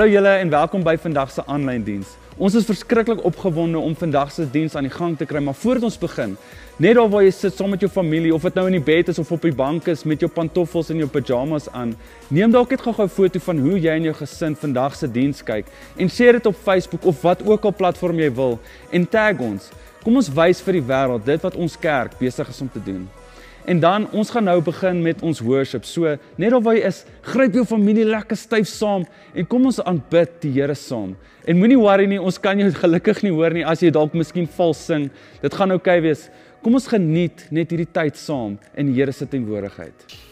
Hallo julle en welkom by vandag se aanlyn diens. Ons is verskriklik opgewonde om vandag se diens aan die gang te kry, maar voordat ons begin, net daar waar jy sit saam met jou familie of dit nou in die bed is of op die bank is met jou pantoffels en jou pyjamas aan, neem dalk net gou-gou 'n foto van hoe jy en jou gesin vandag se diens kyk en share dit op Facebook of wat ook al platform jy wil en tag ons. Kom ons wys vir die wêreld dit wat ons kerk besig is om te doen. En dan ons gaan nou begin met ons worship. So net of jy is, gryp jou familie lekker styf saam en kom ons aanbid die Here saam. En moenie worry nie, ons kan jou gelukkig nie hoor nie as jy dalk miskien vals sing. Dit gaan oukei okay wees. Kom ons geniet net hierdie tyd saam in die Here se teenwoordigheid.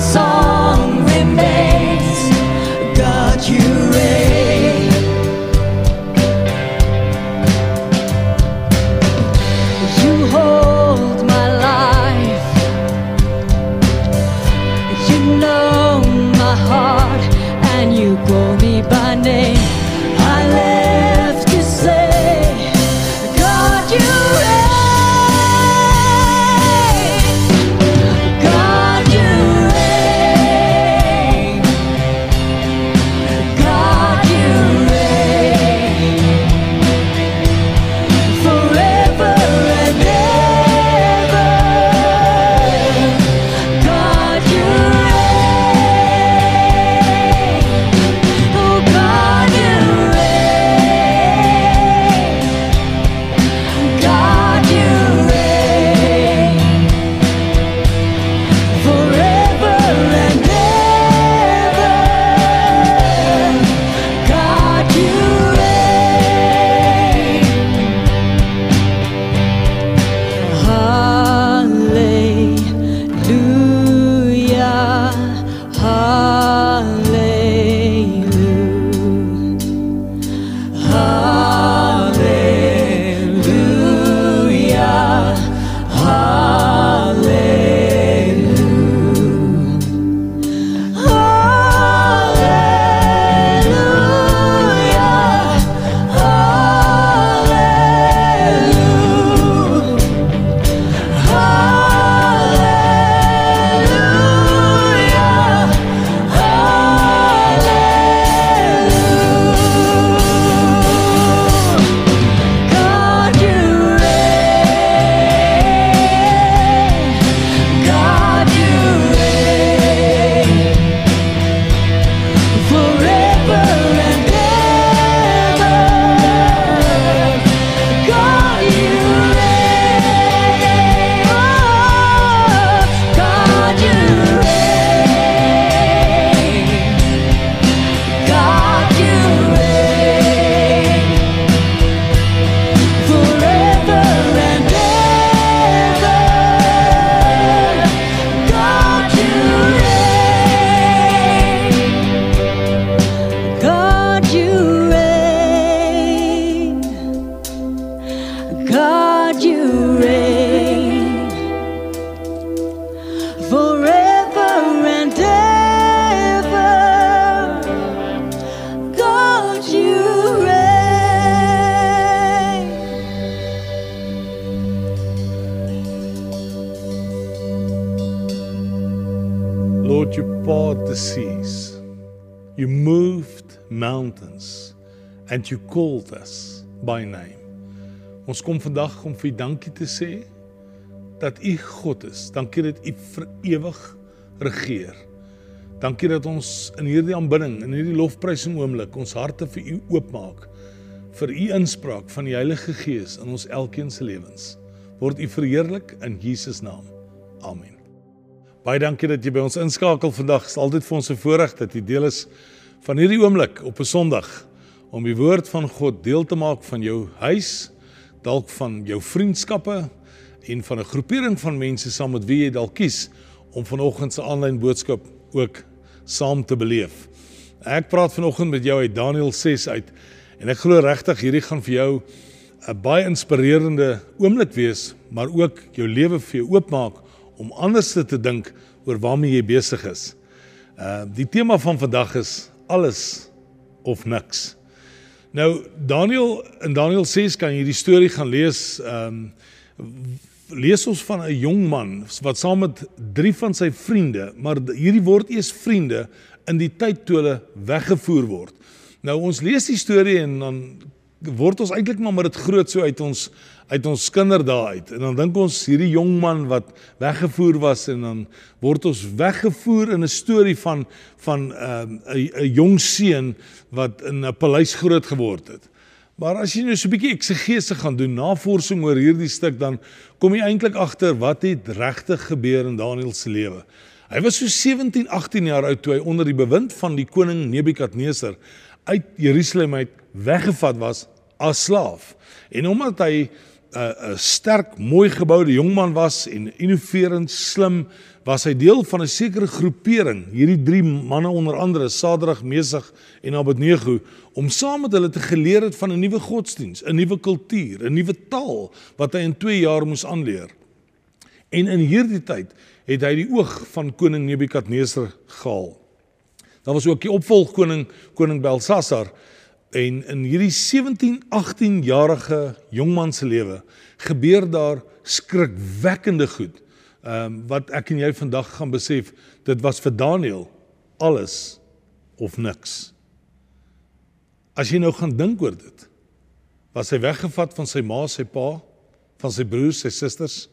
saw mountains and you called us by name. Ons kom vandag om vir U dankie te sê dat U God is. Dankie dat U vir ewig regeer. Dankie dat ons in hierdie aanbidding, in hierdie lofprysing oomblik ons harte vir U oopmaak vir U inspraak van die Heilige Gees in ons elkeen se lewens. Word U verheerlik in Jesus naam. Amen. Baie dankie dat jy by ons inskakel vandag. Dit is altyd vir ons 'n voorreg dat jy deel is van hierdie oomblik op 'n Sondag om die woord van God deel te maak van jou huis, dalk van jou vriendskappe en van 'n groepering van mense saam met wie jy dalk kies om vanoggend se aanlyn boodskap ook saam te beleef. Ek praat vanoggend met jou uit Daniël 6 uit en ek glo regtig hierdie gaan vir jou 'n baie inspirerende oomblik wees, maar ook jou lewe vir jou oopmaak om anders te dink oor waarmee jy besig is. Uh die tema van vandag is alles of niks. Nou Daniel in Daniel 6 kan jy die storie gaan lees. Ehm um, lees ons van 'n jong man wat saam met drie van sy vriende, maar hierdie word eers vriende in die tyd toe hulle weggevoer word. Nou ons lees die storie en dan word ons eintlik maar met dit groot so uit ons uit ons kinderdae uit. En dan dink ons hierdie jong man wat weggevoer was en dan word ons weggevoer in 'n storie van van 'n um, 'n jong seun wat in 'n paleis groot geword het. Maar as jy nou so 'n bietjie eksegese gaan doen, navorsing oor hierdie stuk, dan kom jy eintlik agter wat het regtig gebeur in Daniël se lewe. Hy was so 17, 18 jaar oud toe hy onder die bewind van die koning Nebukadneser uit Jerusalem uit weggevat was as slaaf. En omdat hy 'n uh, 'n sterk, mooi geboude jongman was en innoverend, slim, was hy deel van 'n sekere groepering, hierdie drie manne onder andere Sadrag, Mesig en Abednego, om saam met hulle te geleer het van 'n nuwe godsdiens, 'n nuwe kultuur, 'n nuwe taal wat hy in 2 jaar moes aanleer. En in hierdie tyd het hy die oog van koning Nebukadneser gehaal. Daar was ook die opvolgkoning koning Belsasar en in hierdie 17 18 jarige jongman se lewe gebeur daar skrikwekkende goed. Ehm um, wat ek en jy vandag gaan besef, dit was vir Daniël alles of niks. As jy nou gaan dink oor dit, was hy weggevat van sy ma, sy pa, van sy broers, sy susters,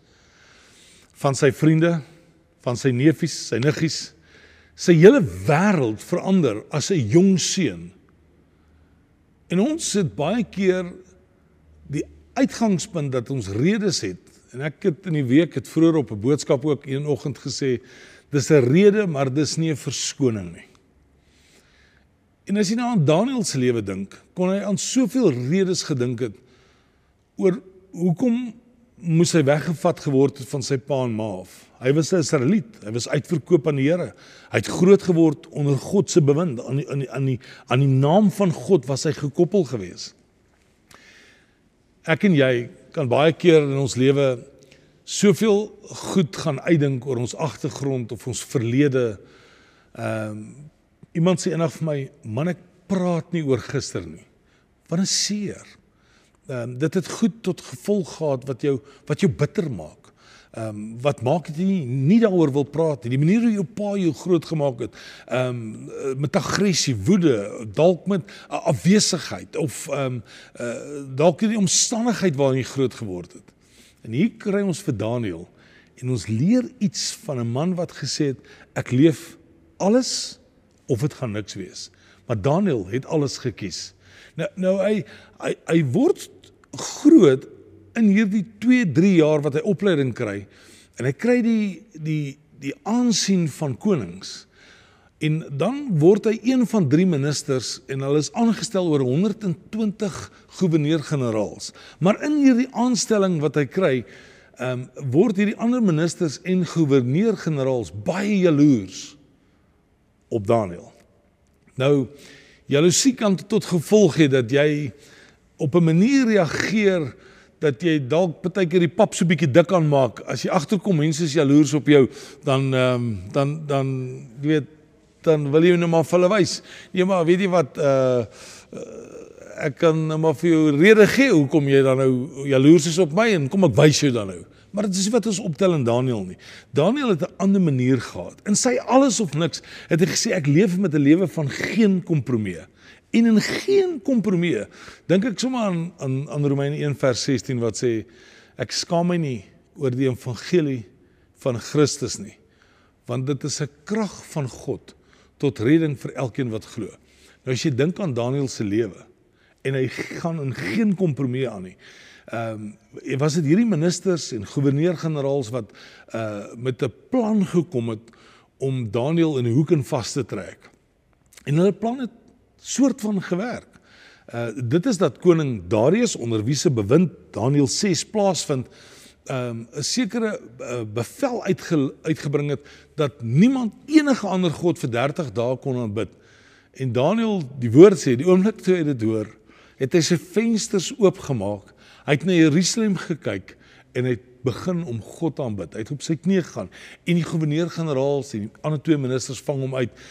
van sy vriende, van sy neefies, sy niggies, sy hele wêreld verander as 'n jong seun. En ons sit baie keer die uitgangspunt dat ons redes het en ek het in die week het vroeër op 'n boodskap ook een oggend gesê dis 'n rede maar dis nie 'n verskoning nie. En as jy nou aan Daniël se lewe dink, kon hy aan soveel redes gedink het oor hoekom moes hy weggevat geword het van sy pa en ma af. Hy was 'n Israeliet, hy was uitverkoop aan die Here. Hy het groot geword onder God se bewind. Aan die, aan die aan die aan die naam van God was hy gekoppel gewees. Ek en jy kan baie keer in ons lewe soveel goed gaan uitdink oor ons agtergrond of ons verlede. Ehm um, iemand sê eendag vir my, "Man, ek praat nie oor gister nie." Wat 'n seer ehm um, dit het goed tot gevolg gehad wat jou wat jou bitter maak. Ehm um, wat maak dit nie nie daaroor wil praat nie. Die manier hoe jou pa jou groot gemaak het, ehm um, met aggressie, woede, dalk met afwesigheid of ehm um, uh, dalk die omstandigheid waarin jy groot geword het. En hier kry ons vir Daniël en ons leer iets van 'n man wat gesê het ek leef alles of dit gaan niks wees. Maar Daniël het alles gekies. Nou nou hy hy hy word groot in hierdie 2, 3 jaar wat hy opleiding kry. En hy kry die die die aansien van konings. En dan word hy een van drie ministers en hulle is aangestel oor 120 goewerneur-generaals. Maar in hierdie aanstelling wat hy kry, ehm um, word hierdie ander ministers en goewerneur-generaals baie jaloers op Daniël. Nou jaloesie kan tot gevolg hê dat jy op 'n manier reageer dat jy dalk baie keer die pap so bietjie dik kan maak. As jy agterkom mense is jaloers op jou, dan ehm um, dan dan jy weet dan wil jy nou maar vir hulle wys. Nee maar weet jy wat uh, uh ek kan nou maar vir jou rede gee hoekom jy dan nou jaloers is op my en kom ek wys jou dan nou. Maar dit is wat ons optel in Daniël nie. Daniël het 'n ander manier gehad. In sy alles of niks het hy gesê ek leef met 'n lewe van geen kompromie. En in geen kompromie. Dink ek sommer aan aan aan Romeine 1 vers 16 wat sê ek skaam my nie oor die evangelie van Christus nie. Want dit is 'n krag van God tot redding vir elkeen wat glo. Nou as jy dink aan Daniël se lewe en hy gaan in geen kompromie aan nie ehm um, was dit hierdie ministers en goewerneur-generaals wat uh met 'n plan gekom het om Daniël in 'n hoek en vas te trek. En hulle plan het soort van gewerk. Uh dit is dat koning Darius onder wie se bewind Daniël 6 plaasvind, um, 'n sekere uh, bevel uitge, uitgebring het dat niemand enige ander god vir 30 dae kon aanbid. En Daniël, die woord sê, die oomblik toe hy dit hoor, het hy sy vensters oopgemaak Hy het na Jerusalem gekyk en hy het begin om God aanbid. Hy het op sy knieë gegaan en die goewerneur-generaals en die ander twee ministers vang hom uit.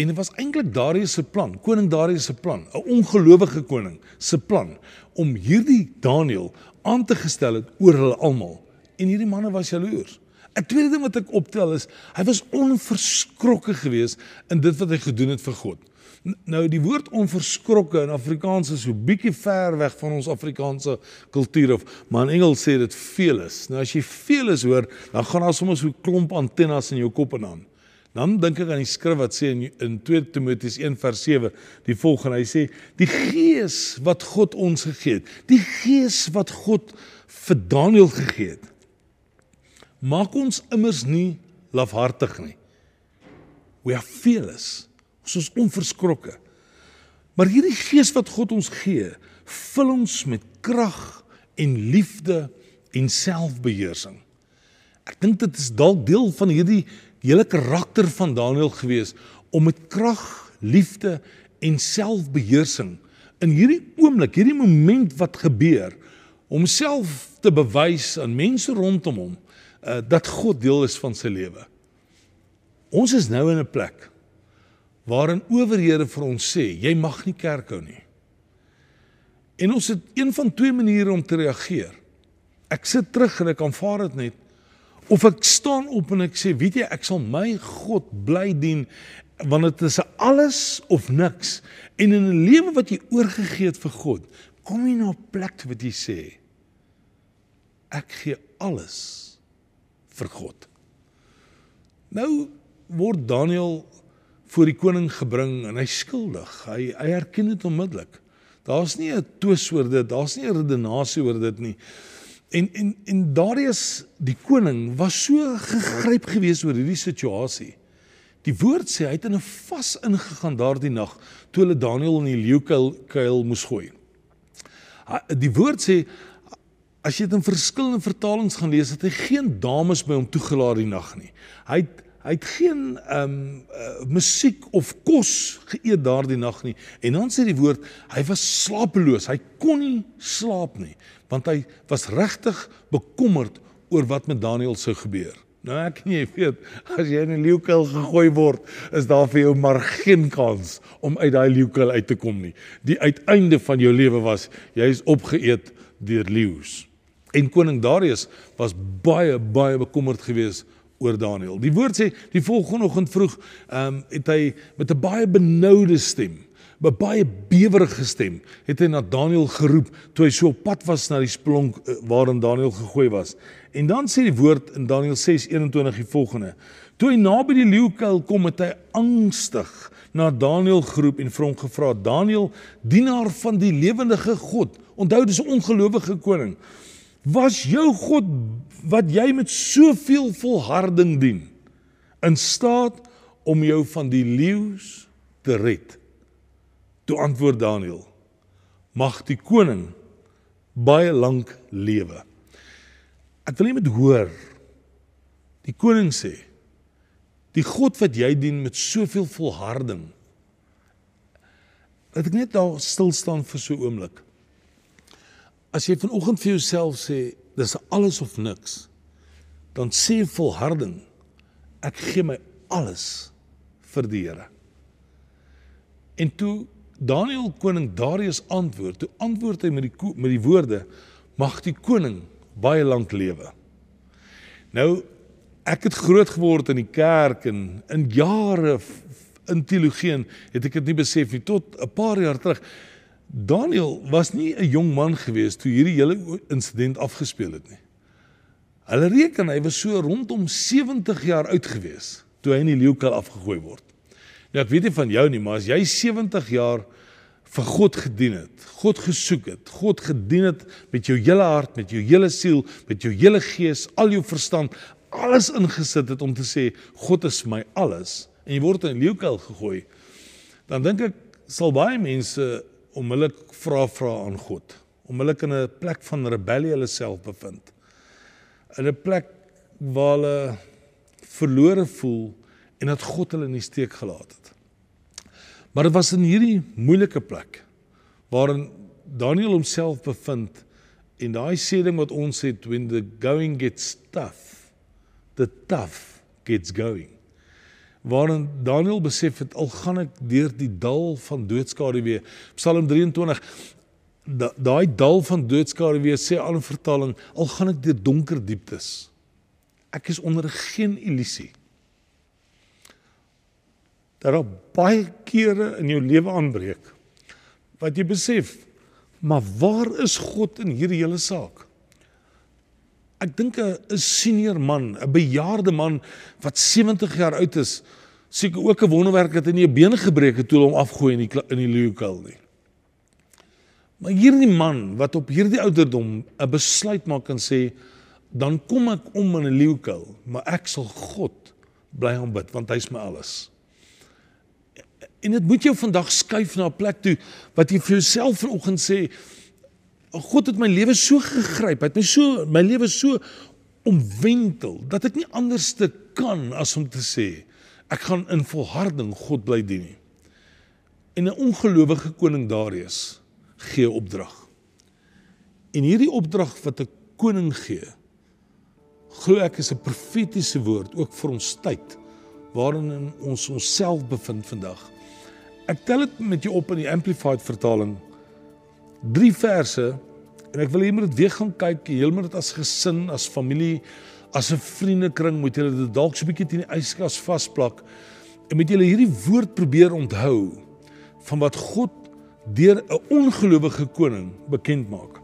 En dit was eintlik Darius se plan, koning Darius se plan, 'n ongelowige koning se plan om hierdie Daniël aan te gestel het oor hulle almal. En hierdie manne was jaloers. 'n Tweede ding wat ek optel is, hy was onverskrokke geweest in dit wat hy gedoen het vir God. Nou die woord onverskrokke in Afrikaans is so bietjie ver weg van ons Afrikaanse kultuur of maar in Engels sê dit fearless. Nou as jy fearless hoor, dan gaan daar sommer so 'n klomp antennes in jou kop en aan. Dan dink ek aan die skrif wat sê in, in 2 Timoteus 1 vers 7 die volgende. Hy sê die gees wat God ons gegee het, die gees wat God vir Daniël gegee het, maak ons immers nie lafhartig nie. We are fearless. Ons is onverskrokke. Maar hierdie gees wat God ons gee, vul ons met krag en liefde en selfbeheersing. Ek dink dit is dalk deel van hierdie hele karakter van Daniël gewees om met krag, liefde en selfbeheersing in hierdie oomblik, hierdie moment wat gebeur, homself te bewys aan mense rondom hom uh, dat God deel is van sy lewe. Ons is nou in 'n plek waarin owerhede vir ons sê jy mag nie kerk hou nie. En ons het een van twee maniere om te reageer. Ek sit terug en ek aanvaar dit net of ek staan op en ek sê weet jy ek sal my God bly dien want dit is alles of niks en in 'n lewe wat jy oorgegee het vir God kom jy na 'n plek wat jy sê ek gee alles vir God. Nou word Daniël voor die koning gebring en hy skuldig. Hy hy erken dit onmiddellik. Daar's nie 'n twis oor dit, daar's nie 'n redenasie oor dit nie. En en en Darius die koning was so gegryp gewees oor hierdie situasie. Die woord sê hy het in 'n vas ingegaan daardie nag toe hulle Daniël in die leeukuil kuil moes gooi. Die woord sê as jy dit in verskillende vertalings gaan lees, het hy geen dames by hom toegelaat die nag nie. Hy het Hy het geen ehm um, uh, musiek of kos geëet daardie nag nie. En dan sê die woord, hy was slapeloos. Hy kon nie slaap nie, want hy was regtig bekommerd oor wat met Daniël sou gebeur. Nou ek en jy weet, as jy in 'n leeukuil gegooi word, is daar vir jou maar geen kans om uit daai leeukuil uit te kom nie. Die uiteinde van jou lewe was jy is opgeëet deur leeu's. En koning Darius was baie baie bekommerd geweest oor Daniël. Die woord sê die volgende oggend vroeg ehm um, het hy met 'n baie benoude stem, baie bewerige stem, het hy na Daniël geroep toe hy so op pad was na die splonk uh, waarin Daniël gegooi was. En dan sê die woord in Daniël 6:21 die volgende: Toe hy naby die leeukuil kom, het hy angstig na Daniël geroep en vir hom gevra: "Daniël, dienaar van die lewendige God, onthou dis 'n ongelowige koning, was jou God wat jy met soveel volharding dien in staat om jou van die leeu's te red. Toe antwoord Daniël: Mag die koning baie lank lewe. Ek wil net hoor die koning sê: Die God wat jy dien met soveel volharding. Laat ek net daar stil staan vir so 'n oomblik. As jy vanoggend vir jouself sê dis alles of niks, dan sê volharding ek gee my alles vir die Here. En toe Daniel koning Darius antwoord, toe antwoord hy met die met die woorde: Mag die koning baie lank lewe. Nou ek het groot geword in die kerk en in jare in teologie het ek dit nie besef nie tot 'n paar jaar terug. Daniel was nie 'n jong man gewees toe hierdie hele insident afgespeel het nie. Hulle reken hy was so rondom 70 jaar oud gewees toe hy in die leeukuil afgegooi word. Nou ek weet nie van jou nie, maar as jy 70 jaar vir God gedien het, God gesoek het, God gedien het met jou hele hart, met jou hele siel, met jou hele gees, al jou verstand, alles ingesit het om te sê God is my alles en jy word in 'n leeukuil gegooi, dan dink ek sal baie mense onmiddellik vra vra aan God, onmiddellik in 'n plek van rebellie hulle self bevind. In 'n plek waar hulle verlore voel en dat God hulle in die steek gelaat het. Maar dit was in hierdie moeilike plek waarin Daniel homself bevind en daai sê ding wat ons het when the going gets tough the tough gets going waarin Daniel besef het al gaan ek deur die dal van doodskade weer. Psalm 23 daai dal van doodskade weer sê al 'n vertaling al gaan ek deur donker dieptes ek is onder geen illusie dat daar baie kere in jou lewe aanbreek wat jy besef maar waar is God in hierdie hele saak? Ek dink 'n senior man 'n bejaarde man wat 70 jaar oud is seker ook 'n wonderwerk dat hy nie 'n been gebreek het toe hom afgooi in die in die leeukuil nie. Maar hierdie man wat op hierdie ouderdom 'n besluit maak en sê dan kom ek om in 'n leeukuil maar ek sal God bly aanbid want hy's my alles En dit moet jou vandag skuif na 'n plek toe wat jy vir jouself vanoggend sê, God het my lewe so gegryp, het my so my lewe so omwentel dat ek nie anders te kan as om te sê ek gaan in volharding God bly dien nie. En 'n ongelowige koning Darius gee opdrag. En hierdie opdrag wat 'n koning gee, glo ek is 'n profetiese woord ook vir ons tyd waarin ons onsself bevind vandag. Ek tel dit met jou op in die amplified vertaling. Drie verse en ek wil hê jy moet dit weer gaan kyk, jy moet dit as gesin, as familie, as 'n vriendekring moet julle dit dalk so 'n bietjie teen die yskas vasplak en moet julle hierdie woord probeer onthou van wat God deur 'n ongelowige koning bekend maak.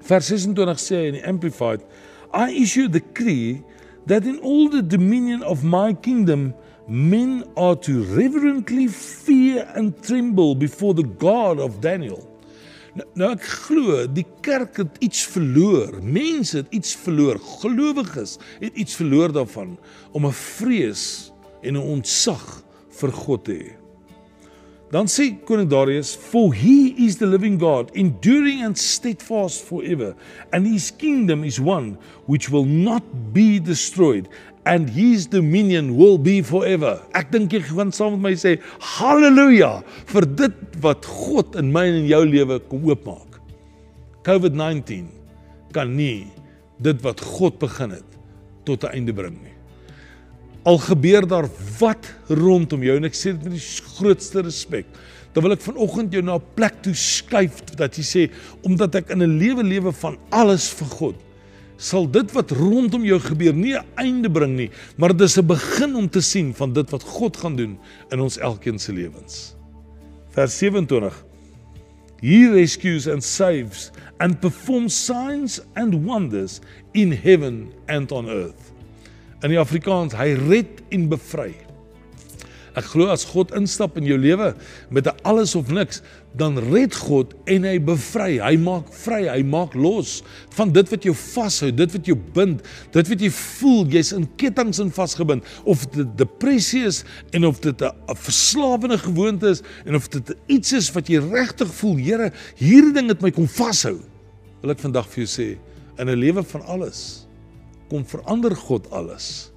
Vers 26 sê in die amplified, I issue the decree that in all the dominion of my kingdom men are to reverently fear and tremble before the God of Daniel. Nou, nou ek glo die kerk het iets verloor. Mense het iets verloor. Gelowiges het iets verloor daarvan om 'n vrees en 'n ontzag vir God te hê. Dan sê koning Darius, "For he is the living God, enduring and steadfast forever, and his kingdom is one which will not be destroyed, and his dominion will be forever. Ek dink jy gaan saam met my sê haleluja vir dit wat God in my en in jou lewe kom oopmaak. COVID-19 kan nie dit wat God begin het tot 'n einde bring nie. Al gebeur daar wat rondom jou en ek sê dit met die grootste respek. Dan wil ek vanoggend jou na 'n plek toe skuif dat jy sê omdat ek in 'n lewe lewe van alles vir God sal dit wat rondom jou gebeur nie 'n einde bring nie, maar dis 'n begin om te sien van dit wat God gaan doen in ons elkeen se lewens. Vers 27 He rescues and saves and performs signs and wonders in heaven and on earth. In die Afrikaans, hy red en bevry. Ek glo as God instap in jou lewe met 'n alles of niks, dan red God en hy bevry. Hy maak vry, hy maak los van dit wat jou vashou, dit wat jou bind, dit wat jy voel jy's in kettinge in vasgebind of dit depressie is en of dit 'n verslawende gewoonte is en of dit iets is wat jy regtig voel, Here, hierdie ding het my kom vashou. Wil ek vandag vir jou sê, in 'n lewe van alles kom verander God alles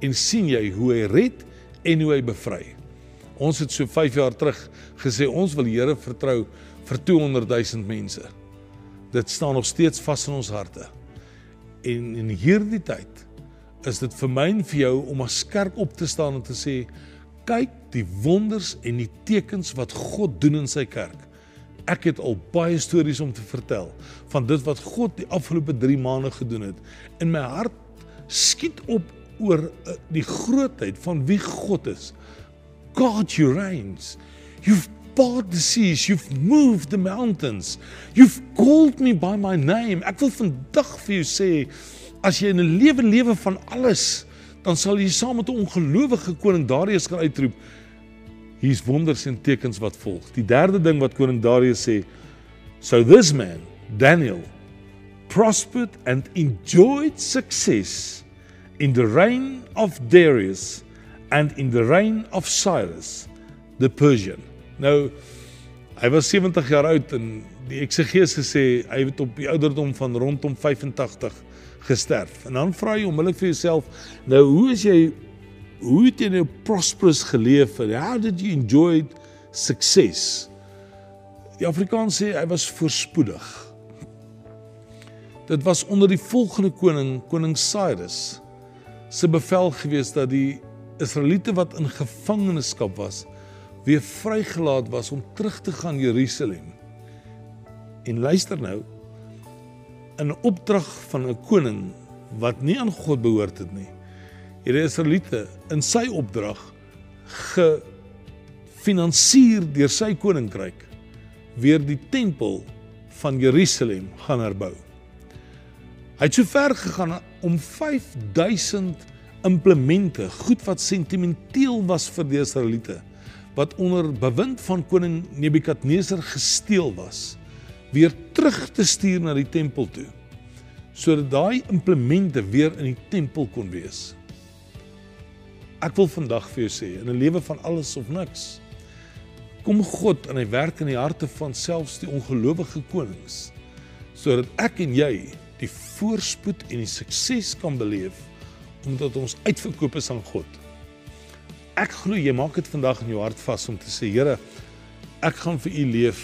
en sien jy hoe hy red en hoe hy bevry. Ons het so 5 jaar terug gesê ons wil Here vertrou vir 200 000 mense. Dit staan nog steeds vas in ons harte. En in hierdie tyd is dit vir my en vir jou om as kerk op te staan en te sê kyk die wonders en die tekens wat God doen in sy kerk. Ek het al baie stories om te vertel van dit wat God die afgelope 3 maande gedoen het. In my hart skiet op oor uh, die grootheid van wie God is. God you reigns. You've parted the seas, you've moved the mountains. You've called me by my name. Ek wil vandag vir jou sê as jy in 'n lewe lewe van alles, dan sal jy saam met 'n ongelowige koning Darius kan uitroep. Hier's wonders en tekens wat volg. Die derde ding wat koning Darius sê, so this man, Daniel, prospered and enjoyed success in the reign of Darius and in the reign of Cyrus the Persian. Nou hy was 70 jaar oud en die eksegese sê hy het op die ouderdom van rondom 85 gesterf. En dan vra jy onmiddellik vir jouself, nou hoe is jy hoe het jy nou prosperous geleef en how did you enjoy success? Die Afrikaans sê hy was voorspoedig. Dit was onder die volgende koning, koning Cyrus se bevel gewees dat die Israeliete wat in gevangenskap was, weer vrygelaat was om terug te gaan Jerusalem. En luister nou, in 'n opdrag van 'n koning wat nie aan God behoort het nie. Hierdie Israeliete in sy opdrag gefinansier deur sy koninkryk weer die tempel van Jerusalem gaan herbou. Hy het so ver gegaan om 5000 implemente, goed wat sentimenteel was vir die Israeliete, wat onder bewind van koning Nebukadneser gesteel was, weer terug te stuur na die tempel toe sodat daai implemente weer in die tempel kon wees. Ek wil vandag vir jou sê in 'n lewe van alles of niks kom God en hy werk in die harte van selfs die ongelowige konings sodat ek en jy die voorspoed en die sukses kan beleef omdat ons uitverkoop is aan God. Ek glo jy maak dit vandag in jou hart vas om te sê Here, ek gaan vir U leef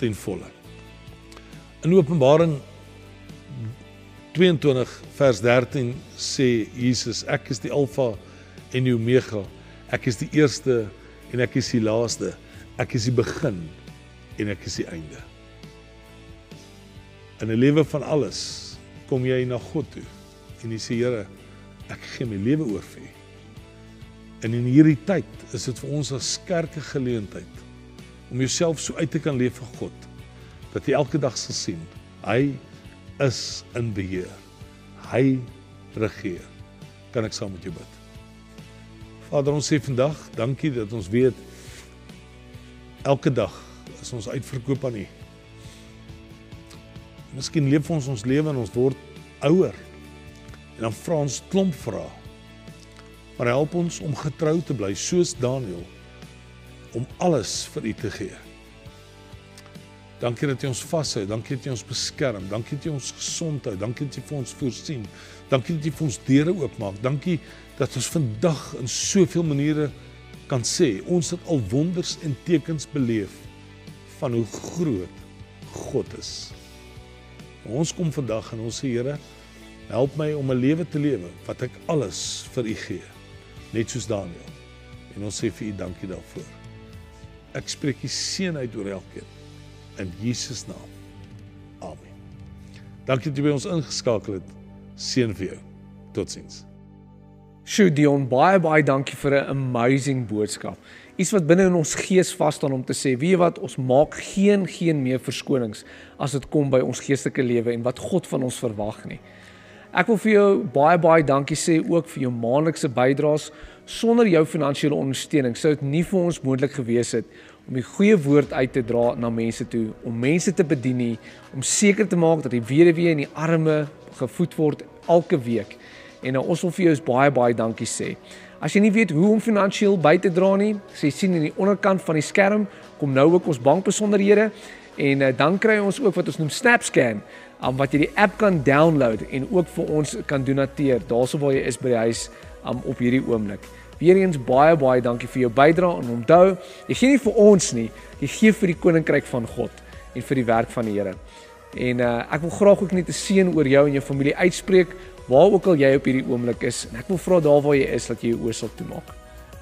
ten volle. In Openbaring 22 vers 13 sê Jesus, ek is die Alfa en die Omega. Ek is die eerste en ek is die laaste. Ek is die begin en ek is die einde. In 'n lewe van alles kom jy na God toe en jy sê Here, ek gee my lewe oor vir U. En in hierdie tyd is dit vir ons as kerke geleentheid om jouself so uit te kan leef vir God dat jy elke dag sal sien hy is in beheer. Hy regeer. Kan ek saam met jou bid? Vader, ons sê vandag, dankie dat ons weet elke dag is ons uitverkoop aan U. Miskien leef ons ons lewe en ons word ouer. En dan vra ons klomp vrae. Maar help ons om getrou te bly soos Daniël om alles vir U te gee. Dankie dat U ons vashou. Dankie dat U ons beskerm. Dankie dat U ons gesond hou. Dankie dat U vir ons voorsien. Dankie dat U vir ons deure oopmaak. Dankie dat ons vandag in soveel maniere kan sê ons het al wonders en tekens beleef van hoe groot God is. Ons kom vandag en ons sê Here, help my om 'n lewe te lewe wat ek alles vir U gee, net soos Daniël. En ons sê vir U dankie daarvoor. Ek spreek U seën uit oor elkeen in Jesus naam. Amen. Dankie dat jy by ons ingeskakel het. Seën vir jou. Totsiens. Sjoe Dion, baie baie dankie vir 'n amazing boodskap. Iets wat binne in ons gees vas staan om te sê, weet jy wat, ons maak geen geen meer verskonings as dit kom by ons geestelike lewe en wat God van ons verwag nie. Ek wil vir jou baie baie dankie sê ook vir jou maandelikse bydraes. Sonder jou finansiële ondersteuning sou dit nie vir ons moontlik gewees het om die goeie woord uit te dra na mense toe, om mense te bedien nie, om seker te maak dat die weduwee en die arme gevoed word elke week. En nou ons wil vir jou baie baie dankie sê. As jy nie weet hoe om finansiëel by te dra nie, sê sien in die onderkant van die skerm kom nou ook ons bankbesonderhede en uh, dan kry ons ook wat ons noem SnapScan, um, wat jy die app kan download en ook vir ons kan donateer daarso waar jy is by die huis um, op hierdie oomblik. Weereens baie baie dankie vir jou bydrae en onthou, jy gee nie vir ons nie, jy gee vir die koninkryk van God en vir die werk van die Here. En uh, ek wil graag ook net 'n seën oor jou en jou familie uitspreek waar ook al jy op hierdie oomblik is en ek wil vra daar waar jy is dat jy jou oë sal toemaak.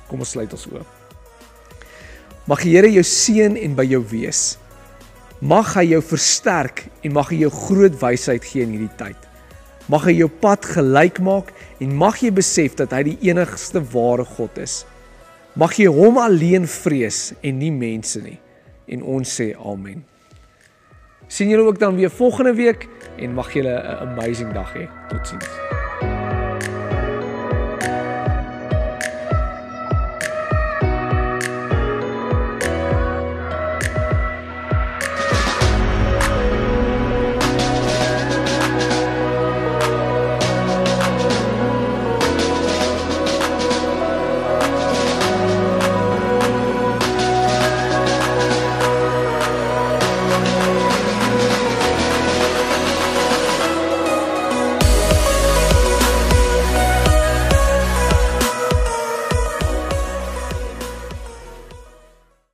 Kom ons sluit ons oë. Mag die Here jou seën en by jou wees. Mag hy jou versterk en mag hy jou groot wysheid gee in hierdie tyd. Mag hy jou pad gelyk maak en mag jy besef dat hy die enigste ware God is. Mag jy hom alleen vrees en nie mense nie. En ons sê amen. Sien julle ook dan weer volgende week en mag julle 'n amazing dag hê. Totsiens.